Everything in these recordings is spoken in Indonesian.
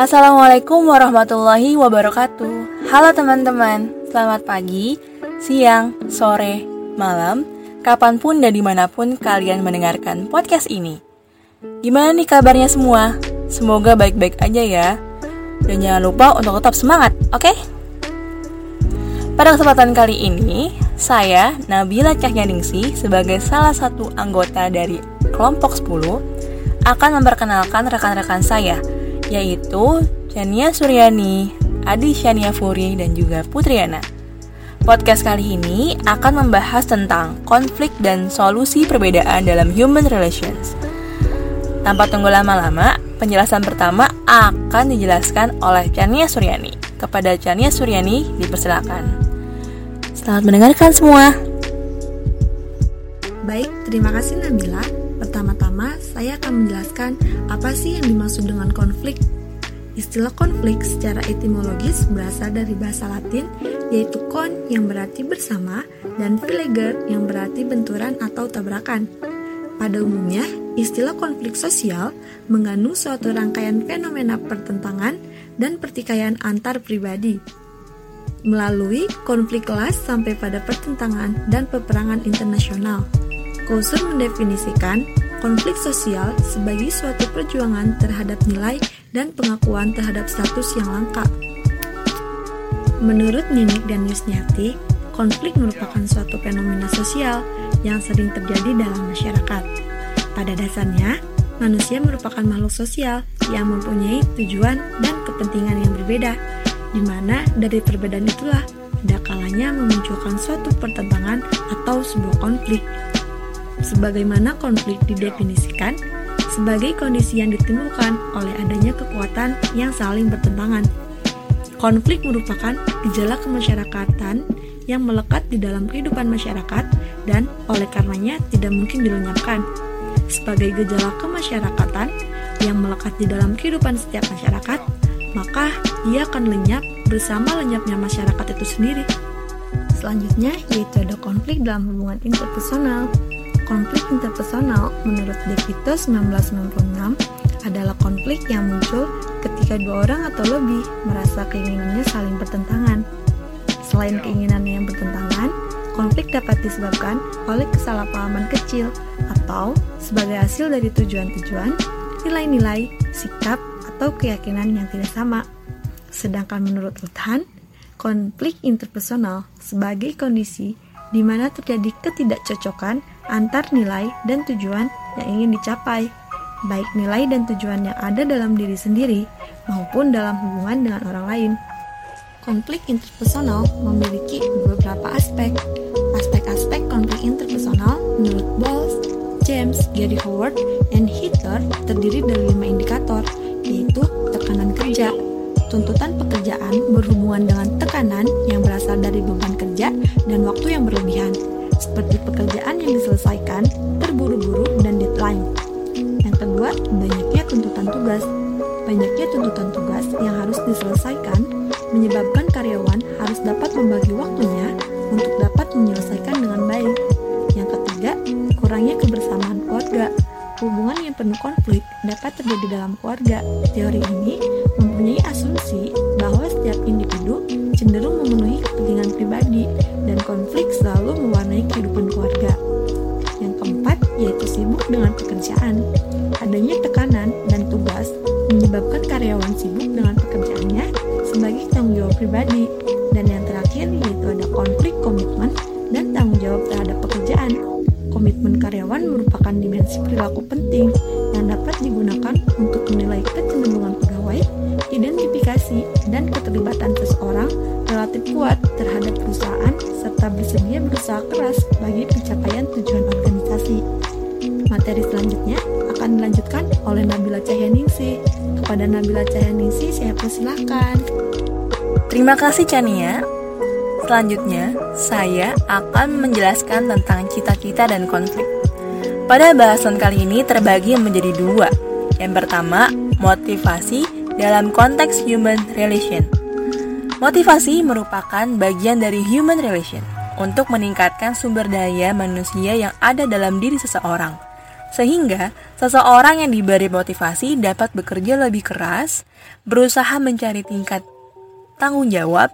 Assalamualaikum warahmatullahi wabarakatuh Halo teman-teman, selamat pagi, siang, sore, malam Kapan pun dan di mana pun kalian mendengarkan podcast ini Gimana nih kabarnya semua? Semoga baik-baik aja ya Dan jangan lupa untuk tetap semangat, oke? Okay? Pada kesempatan kali ini, saya Nabila Cahyaningsi sebagai salah satu anggota dari kelompok 10 akan memperkenalkan rekan-rekan saya yaitu Chania Suryani, Adi Shania Furi, dan juga Putriana. Podcast kali ini akan membahas tentang konflik dan solusi perbedaan dalam human relations. Tanpa tunggu lama-lama, penjelasan pertama akan dijelaskan oleh Chania Suryani. Kepada Chania Suryani, dipersilakan. Selamat mendengarkan semua. Baik, terima kasih Nabila. Saya akan menjelaskan apa sih yang dimaksud dengan konflik. Istilah konflik secara etimologis berasal dari bahasa Latin, yaitu kon yang berarti bersama dan vileger yang berarti benturan atau tabrakan. Pada umumnya, istilah konflik sosial mengandung suatu rangkaian fenomena pertentangan dan pertikaian antar pribadi. Melalui konflik kelas sampai pada pertentangan dan peperangan internasional. Couser mendefinisikan konflik sosial sebagai suatu perjuangan terhadap nilai dan pengakuan terhadap status yang langka. Menurut Ninik dan Yusniati, konflik merupakan suatu fenomena sosial yang sering terjadi dalam masyarakat. Pada dasarnya, manusia merupakan makhluk sosial yang mempunyai tujuan dan kepentingan yang berbeda, di mana dari perbedaan itulah tidak kalanya memunculkan suatu pertentangan atau sebuah konflik sebagaimana konflik didefinisikan sebagai kondisi yang ditimbulkan oleh adanya kekuatan yang saling bertentangan. Konflik merupakan gejala kemasyarakatan yang melekat di dalam kehidupan masyarakat dan oleh karenanya tidak mungkin dilenyapkan. Sebagai gejala kemasyarakatan yang melekat di dalam kehidupan setiap masyarakat, maka ia akan lenyap bersama lenyapnya masyarakat itu sendiri. Selanjutnya yaitu ada konflik dalam hubungan interpersonal. Konflik interpersonal menurut De Vito 1996 adalah konflik yang muncul ketika dua orang atau lebih merasa keinginannya saling bertentangan. Selain keinginannya yang bertentangan, konflik dapat disebabkan oleh kesalahpahaman kecil atau sebagai hasil dari tujuan-tujuan, nilai-nilai, sikap, atau keyakinan yang tidak sama. Sedangkan menurut Uthan, konflik interpersonal sebagai kondisi di mana terjadi ketidakcocokan antar nilai dan tujuan yang ingin dicapai, baik nilai dan tujuan yang ada dalam diri sendiri maupun dalam hubungan dengan orang lain. Konflik interpersonal memiliki beberapa aspek. Aspek-aspek konflik interpersonal menurut Bowles, James, Gary Howard, dan Hitler terdiri dari lima indikator, yaitu tekanan kerja, tuntutan pekerjaan berhubungan dengan tekanan yang berasal dari beban kerja dan waktu yang berlebihan, seperti pekerjaan yang diselesaikan, terburu-buru, dan deadline. Yang kedua, banyaknya tuntutan tugas. Banyaknya tuntutan tugas yang harus diselesaikan menyebabkan karyawan harus dapat membagi waktunya untuk dapat menyelesaikan dengan baik. Yang ketiga, kurangnya kebersamaan keluarga. Hubungan yang penuh konflik dapat terjadi dalam keluarga. Teori ini mempunyai asumsi bahwa setiap individu cenderung memenuhi kepentingan pribadi dan konflik selalu mewarnai kehidupan keluarga. Yang keempat yaitu sibuk dengan pekerjaan. Adanya tekanan dan tugas menyebabkan karyawan sibuk dengan pekerjaannya sebagai tanggung jawab pribadi. Dan yang terakhir yaitu ada konflik komitmen dan tanggung jawab terhadap pekerjaan. Komitmen karyawan merupakan dimensi perilaku penting digunakan untuk menilai kecenderungan pegawai, identifikasi, dan keterlibatan seseorang relatif kuat terhadap perusahaan serta bersedia berusaha keras bagi pencapaian tujuan organisasi. Materi selanjutnya akan dilanjutkan oleh Nabila Cahyaningsi. Kepada Nabila Cahyaningsi saya persilahkan. Terima kasih Chania. Selanjutnya, saya akan menjelaskan tentang cita-cita dan konflik. Pada bahasan kali ini terbagi menjadi dua. Yang pertama, motivasi dalam konteks human relation. Motivasi merupakan bagian dari human relation untuk meningkatkan sumber daya manusia yang ada dalam diri seseorang. Sehingga seseorang yang diberi motivasi dapat bekerja lebih keras, berusaha mencari tingkat tanggung jawab,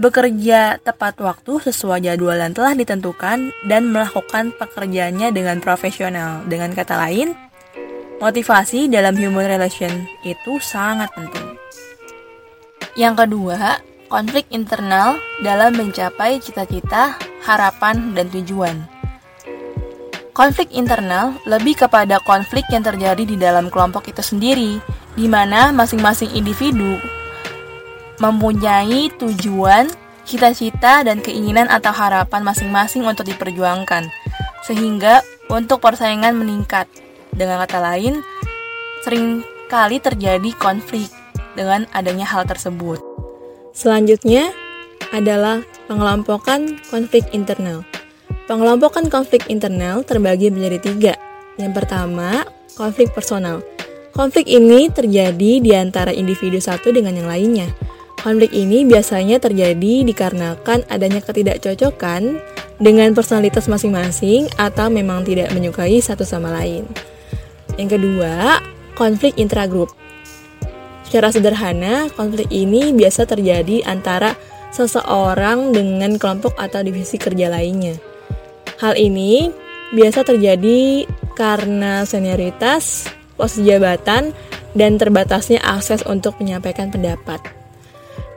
bekerja tepat waktu sesuai jadwal yang telah ditentukan, dan melakukan pekerjaannya dengan profesional. Dengan kata lain, motivasi dalam human relation itu sangat penting. Yang kedua, konflik internal dalam mencapai cita-cita, harapan, dan tujuan. Konflik internal lebih kepada konflik yang terjadi di dalam kelompok itu sendiri, di mana masing-masing individu mempunyai tujuan, cita-cita, dan keinginan atau harapan masing-masing untuk diperjuangkan, sehingga untuk persaingan meningkat. Dengan kata lain, sering kali terjadi konflik dengan adanya hal tersebut. Selanjutnya adalah pengelompokan konflik internal. Pengelompokan konflik internal terbagi menjadi tiga. Yang pertama, konflik personal. Konflik ini terjadi di antara individu satu dengan yang lainnya. Konflik ini biasanya terjadi dikarenakan adanya ketidakcocokan dengan personalitas masing-masing atau memang tidak menyukai satu sama lain. Yang kedua, konflik intragrup. Secara sederhana, konflik ini biasa terjadi antara seseorang dengan kelompok atau divisi kerja lainnya. Hal ini biasa terjadi karena senioritas, pos jabatan, dan terbatasnya akses untuk menyampaikan pendapat.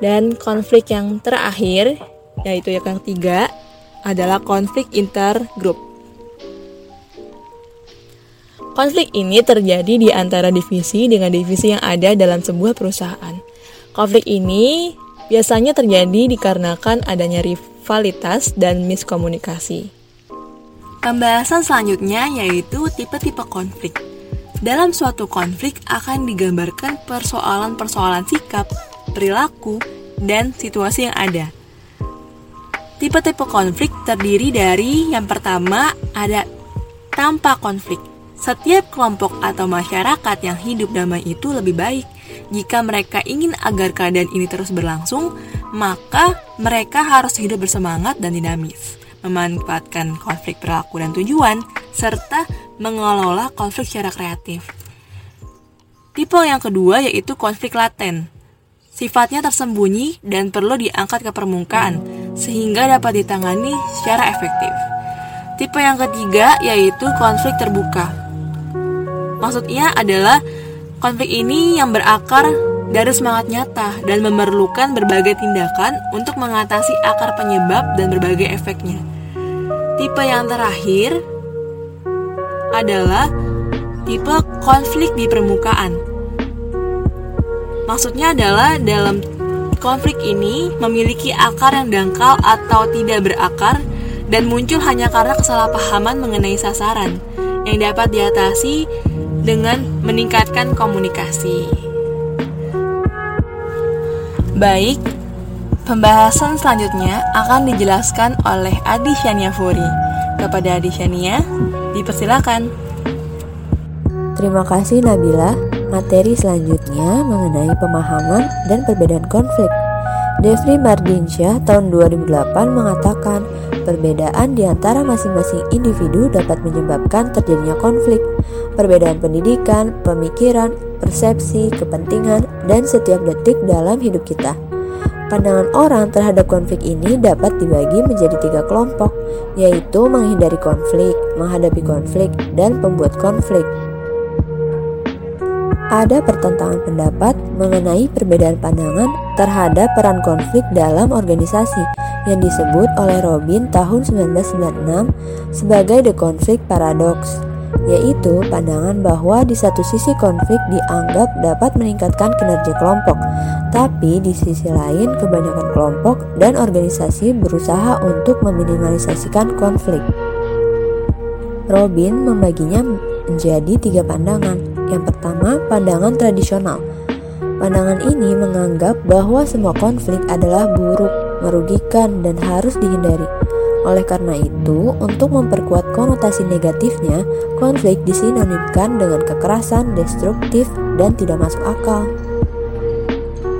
Dan konflik yang terakhir, yaitu yang ketiga, adalah konflik intergrup. Konflik ini terjadi di antara divisi dengan divisi yang ada dalam sebuah perusahaan. Konflik ini biasanya terjadi dikarenakan adanya rivalitas dan miskomunikasi. Pembahasan selanjutnya yaitu tipe-tipe konflik. Dalam suatu konflik akan digambarkan persoalan-persoalan sikap, perilaku, dan situasi yang ada. Tipe-tipe konflik terdiri dari yang pertama ada tanpa konflik. Setiap kelompok atau masyarakat yang hidup damai itu lebih baik. Jika mereka ingin agar keadaan ini terus berlangsung, maka mereka harus hidup bersemangat dan dinamis memanfaatkan konflik perilaku dan tujuan, serta mengelola konflik secara kreatif. Tipe yang kedua yaitu konflik laten. Sifatnya tersembunyi dan perlu diangkat ke permukaan sehingga dapat ditangani secara efektif. Tipe yang ketiga yaitu konflik terbuka. Maksudnya adalah konflik ini yang berakar dari semangat nyata dan memerlukan berbagai tindakan untuk mengatasi akar penyebab dan berbagai efeknya. Tipe yang terakhir adalah tipe konflik di permukaan. Maksudnya adalah dalam konflik ini memiliki akar yang dangkal atau tidak berakar dan muncul hanya karena kesalahpahaman mengenai sasaran yang dapat diatasi dengan meningkatkan komunikasi. Baik, Pembahasan selanjutnya akan dijelaskan oleh Adi Shania Furi. Kepada Adi Shania, dipersilakan. Terima kasih Nabila. Materi selanjutnya mengenai pemahaman dan perbedaan konflik. Devri Mardinsyah tahun 2008 mengatakan perbedaan di antara masing-masing individu dapat menyebabkan terjadinya konflik. Perbedaan pendidikan, pemikiran, persepsi, kepentingan, dan setiap detik dalam hidup kita. Pandangan orang terhadap konflik ini dapat dibagi menjadi tiga kelompok, yaitu menghindari konflik, menghadapi konflik, dan pembuat konflik. Ada pertentangan pendapat mengenai perbedaan pandangan terhadap peran konflik dalam organisasi yang disebut oleh Robin tahun 1996 sebagai The Conflict Paradox yaitu pandangan bahwa di satu sisi konflik dianggap dapat meningkatkan kinerja kelompok, tapi di sisi lain kebanyakan kelompok dan organisasi berusaha untuk meminimalisasikan konflik. Robin membaginya menjadi tiga pandangan. Yang pertama, pandangan tradisional. Pandangan ini menganggap bahwa semua konflik adalah buruk, merugikan, dan harus dihindari. Oleh karena itu, untuk memperkuat konotasi negatifnya, konflik disinonimkan dengan kekerasan, destruktif, dan tidak masuk akal.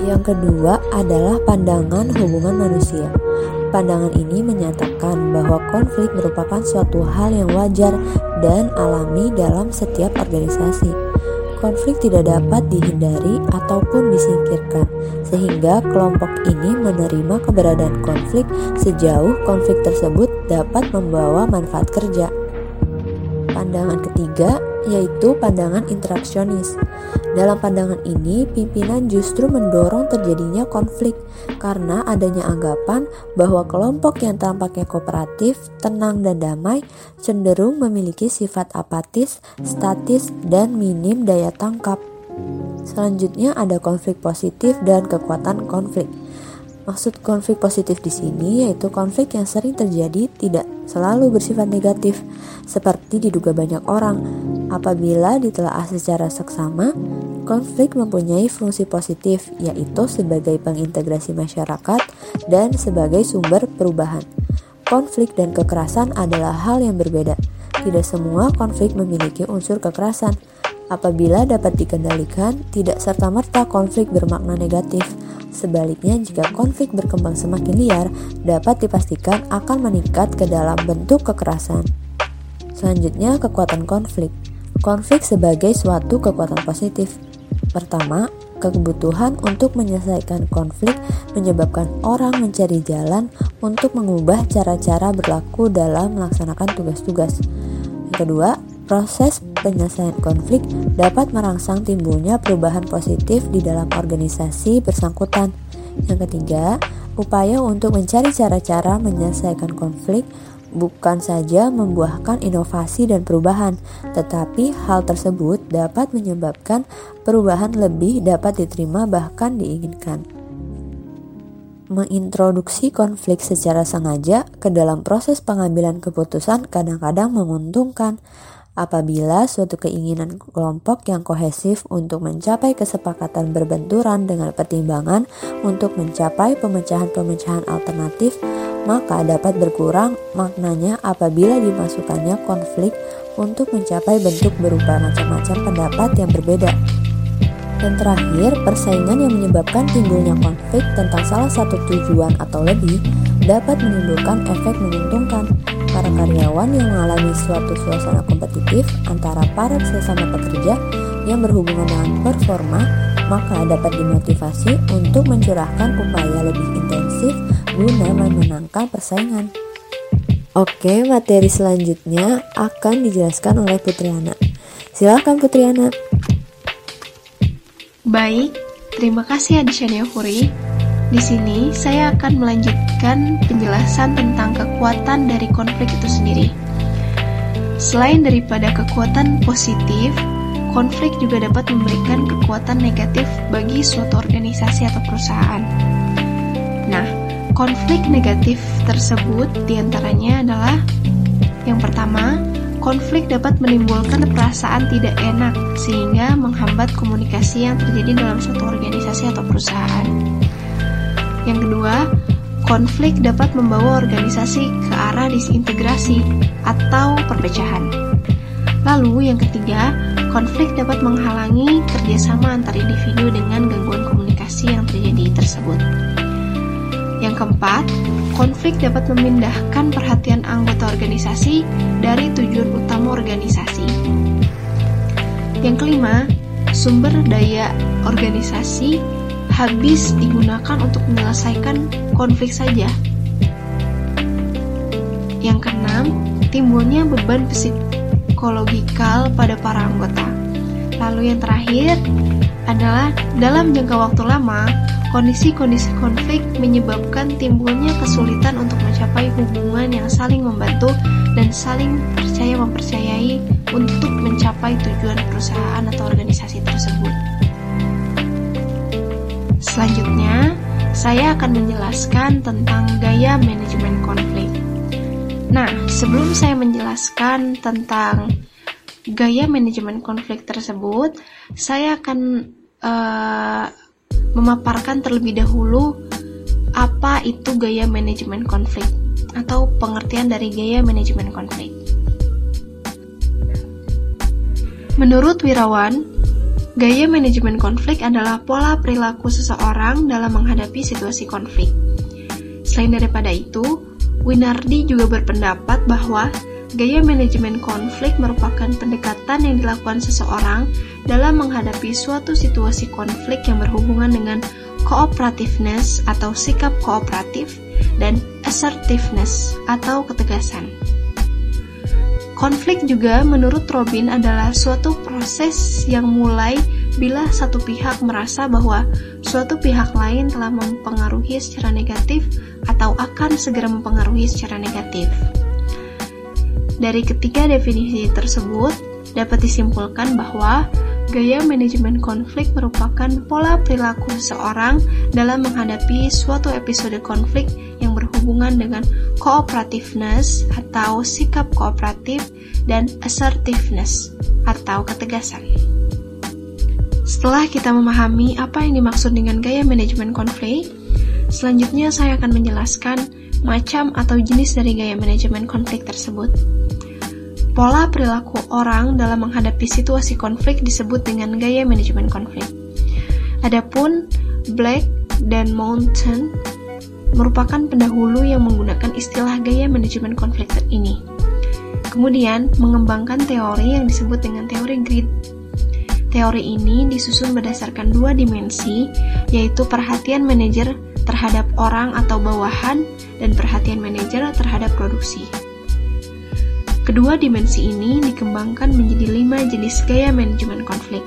Yang kedua adalah pandangan hubungan manusia. Pandangan ini menyatakan bahwa konflik merupakan suatu hal yang wajar dan alami dalam setiap organisasi. Konflik tidak dapat dihindari ataupun disingkirkan, sehingga kelompok ini menerima keberadaan konflik sejauh konflik tersebut dapat membawa manfaat kerja. Pandangan ketiga yaitu pandangan interaksionis. Dalam pandangan ini, pimpinan justru mendorong terjadinya konflik karena adanya anggapan bahwa kelompok yang tampaknya kooperatif, tenang, dan damai cenderung memiliki sifat apatis, statis, dan minim daya tangkap. Selanjutnya ada konflik positif dan kekuatan konflik. Maksud konflik positif di sini yaitu konflik yang sering terjadi tidak selalu bersifat negatif, seperti diduga banyak orang. Apabila ditelaah secara seksama, konflik mempunyai fungsi positif, yaitu sebagai pengintegrasi masyarakat dan sebagai sumber perubahan. Konflik dan kekerasan adalah hal yang berbeda. Tidak semua konflik memiliki unsur kekerasan. Apabila dapat dikendalikan, tidak serta-merta konflik bermakna negatif Sebaliknya, jika konflik berkembang semakin liar, dapat dipastikan akan meningkat ke dalam bentuk kekerasan. Selanjutnya, kekuatan konflik. Konflik sebagai suatu kekuatan positif. Pertama, kebutuhan untuk menyelesaikan konflik menyebabkan orang mencari jalan untuk mengubah cara-cara berlaku dalam melaksanakan tugas-tugas. Yang kedua, Proses penyelesaian konflik dapat merangsang timbulnya perubahan positif di dalam organisasi bersangkutan. Yang ketiga, upaya untuk mencari cara-cara menyelesaikan konflik bukan saja membuahkan inovasi dan perubahan, tetapi hal tersebut dapat menyebabkan perubahan lebih dapat diterima bahkan diinginkan. Mengintroduksi konflik secara sengaja ke dalam proses pengambilan keputusan kadang-kadang menguntungkan, Apabila suatu keinginan kelompok yang kohesif untuk mencapai kesepakatan berbenturan dengan pertimbangan untuk mencapai pemecahan-pemecahan alternatif, maka dapat berkurang maknanya apabila dimasukkannya konflik untuk mencapai bentuk berupa macam-macam pendapat yang berbeda. Dan terakhir, persaingan yang menyebabkan timbulnya konflik tentang salah satu tujuan atau lebih dapat menimbulkan efek menguntungkan para karyawan yang mengalami suatu suasana kompetitif antara para sesama pekerja yang berhubungan dengan performa, maka dapat dimotivasi untuk mencurahkan upaya lebih intensif guna memenangkan persaingan. Oke, materi selanjutnya akan dijelaskan oleh Putriana. Silakan Putriana. Baik, terima kasih Adishania Furi. Di sini saya akan melanjutkan penjelasan tentang kekuatan dari konflik itu sendiri. Selain daripada kekuatan positif, konflik juga dapat memberikan kekuatan negatif bagi suatu organisasi atau perusahaan. Konflik negatif tersebut di antaranya adalah yang pertama, konflik dapat menimbulkan perasaan tidak enak sehingga menghambat komunikasi yang terjadi dalam suatu organisasi atau perusahaan. Yang kedua, konflik dapat membawa organisasi ke arah disintegrasi atau perpecahan. Lalu yang ketiga, konflik dapat menghalangi kerjasama antar individu dengan gangguan komunikasi yang terjadi tersebut. Yang keempat, konflik dapat memindahkan perhatian anggota organisasi dari tujuan utama organisasi. Yang kelima, sumber daya organisasi habis digunakan untuk menyelesaikan konflik saja. Yang keenam, timbulnya beban psikologikal pada para anggota. Lalu yang terakhir adalah dalam jangka waktu lama, kondisi-kondisi konflik menyebabkan timbulnya kesulitan untuk mencapai hubungan yang saling membantu dan saling percaya mempercayai untuk mencapai tujuan perusahaan atau organisasi tersebut. Selanjutnya, saya akan menjelaskan tentang gaya manajemen konflik. Nah, sebelum saya menjelaskan tentang gaya manajemen konflik tersebut, saya akan uh, memaparkan terlebih dahulu apa itu gaya manajemen konflik atau pengertian dari gaya manajemen konflik. Menurut Wirawan, Gaya manajemen konflik adalah pola perilaku seseorang dalam menghadapi situasi konflik. Selain daripada itu, Winardi juga berpendapat bahwa gaya manajemen konflik merupakan pendekatan yang dilakukan seseorang dalam menghadapi suatu situasi konflik yang berhubungan dengan cooperativeness atau sikap kooperatif dan assertiveness atau ketegasan. Konflik juga menurut Robin adalah suatu proses yang mulai bila satu pihak merasa bahwa suatu pihak lain telah mempengaruhi secara negatif atau akan segera mempengaruhi secara negatif. Dari ketiga definisi tersebut, dapat disimpulkan bahwa gaya manajemen konflik merupakan pola perilaku seseorang dalam menghadapi suatu episode konflik yang berhubungan dengan cooperativeness atau sikap kooperatif dan assertiveness atau ketegasan. Setelah kita memahami apa yang dimaksud dengan gaya manajemen konflik, selanjutnya saya akan menjelaskan macam atau jenis dari gaya manajemen konflik tersebut. Pola perilaku orang dalam menghadapi situasi konflik disebut dengan gaya manajemen konflik. Adapun Black dan Mountain merupakan pendahulu yang menggunakan istilah gaya manajemen konflik ini. Kemudian mengembangkan teori yang disebut dengan teori grid. Teori ini disusun berdasarkan dua dimensi, yaitu perhatian manajer terhadap orang atau bawahan dan perhatian manajer terhadap produksi. Kedua dimensi ini dikembangkan menjadi lima jenis gaya manajemen konflik.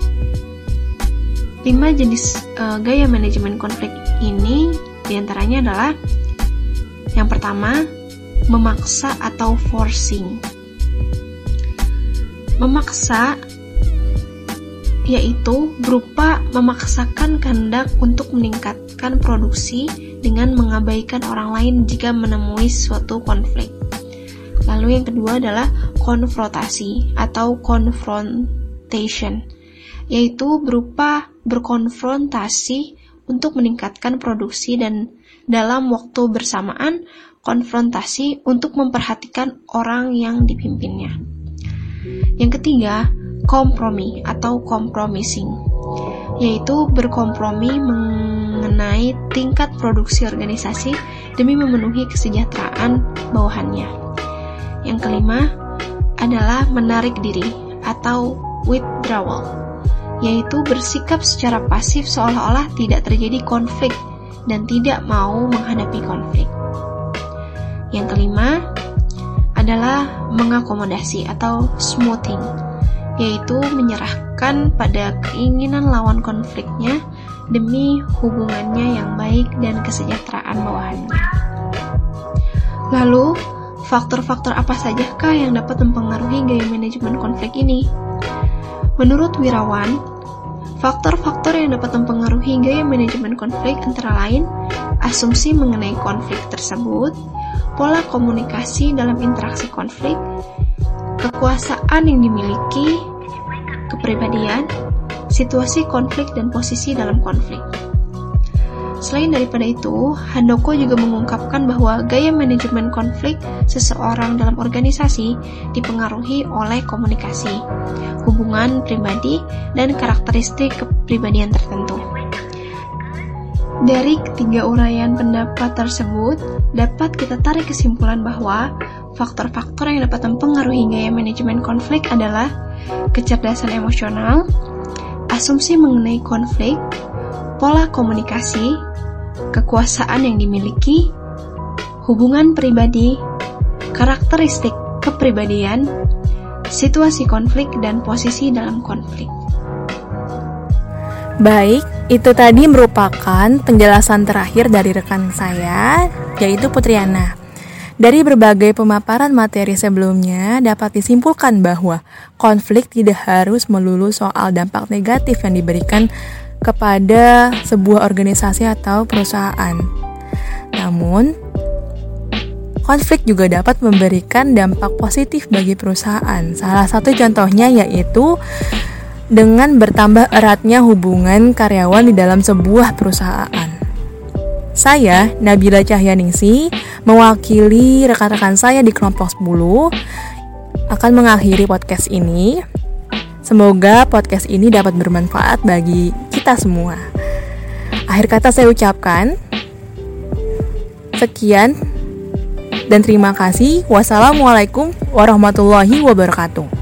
Lima jenis uh, gaya manajemen konflik ini di antaranya adalah yang pertama, memaksa atau forcing. Memaksa yaitu berupa memaksakan kehendak untuk meningkatkan produksi dengan mengabaikan orang lain jika menemui suatu konflik. Lalu yang kedua adalah konfrontasi atau confrontation, yaitu berupa berkonfrontasi untuk meningkatkan produksi dan dalam waktu bersamaan konfrontasi untuk memperhatikan orang yang dipimpinnya. Yang ketiga, kompromi atau compromising, yaitu berkompromi mengenai tingkat produksi organisasi demi memenuhi kesejahteraan bawahannya. Yang kelima adalah menarik diri atau withdrawal, yaitu bersikap secara pasif seolah-olah tidak terjadi konflik dan tidak mau menghadapi konflik. Yang kelima adalah mengakomodasi atau smoothing, yaitu menyerahkan pada keinginan lawan konfliknya demi hubungannya yang baik dan kesejahteraan bawahannya. Lalu, Faktor-faktor apa sajakah yang dapat mempengaruhi gaya manajemen konflik ini? Menurut Wirawan, faktor-faktor yang dapat mempengaruhi gaya manajemen konflik antara lain asumsi mengenai konflik tersebut, pola komunikasi dalam interaksi konflik, kekuasaan yang dimiliki, kepribadian, situasi konflik dan posisi dalam konflik. Selain daripada itu, Handoko juga mengungkapkan bahwa gaya manajemen konflik seseorang dalam organisasi dipengaruhi oleh komunikasi, hubungan pribadi, dan karakteristik kepribadian tertentu. Dari ketiga uraian pendapat tersebut, dapat kita tarik kesimpulan bahwa faktor-faktor yang dapat mempengaruhi gaya manajemen konflik adalah kecerdasan emosional, asumsi mengenai konflik, pola komunikasi, kekuasaan yang dimiliki, hubungan pribadi, karakteristik kepribadian, situasi konflik, dan posisi dalam konflik. Baik, itu tadi merupakan penjelasan terakhir dari rekan saya, yaitu Putriana. Dari berbagai pemaparan materi sebelumnya, dapat disimpulkan bahwa konflik tidak harus melulu soal dampak negatif yang diberikan kepada sebuah organisasi atau perusahaan. Namun, konflik juga dapat memberikan dampak positif bagi perusahaan. Salah satu contohnya yaitu dengan bertambah eratnya hubungan karyawan di dalam sebuah perusahaan. Saya, Nabila Cahyaningsi, mewakili rekan-rekan saya di kelompok 10 akan mengakhiri podcast ini. Semoga podcast ini dapat bermanfaat bagi kita semua. Akhir kata saya ucapkan, sekian Dan terima kasih. Wassalamualaikum warahmatullahi wabarakatuh.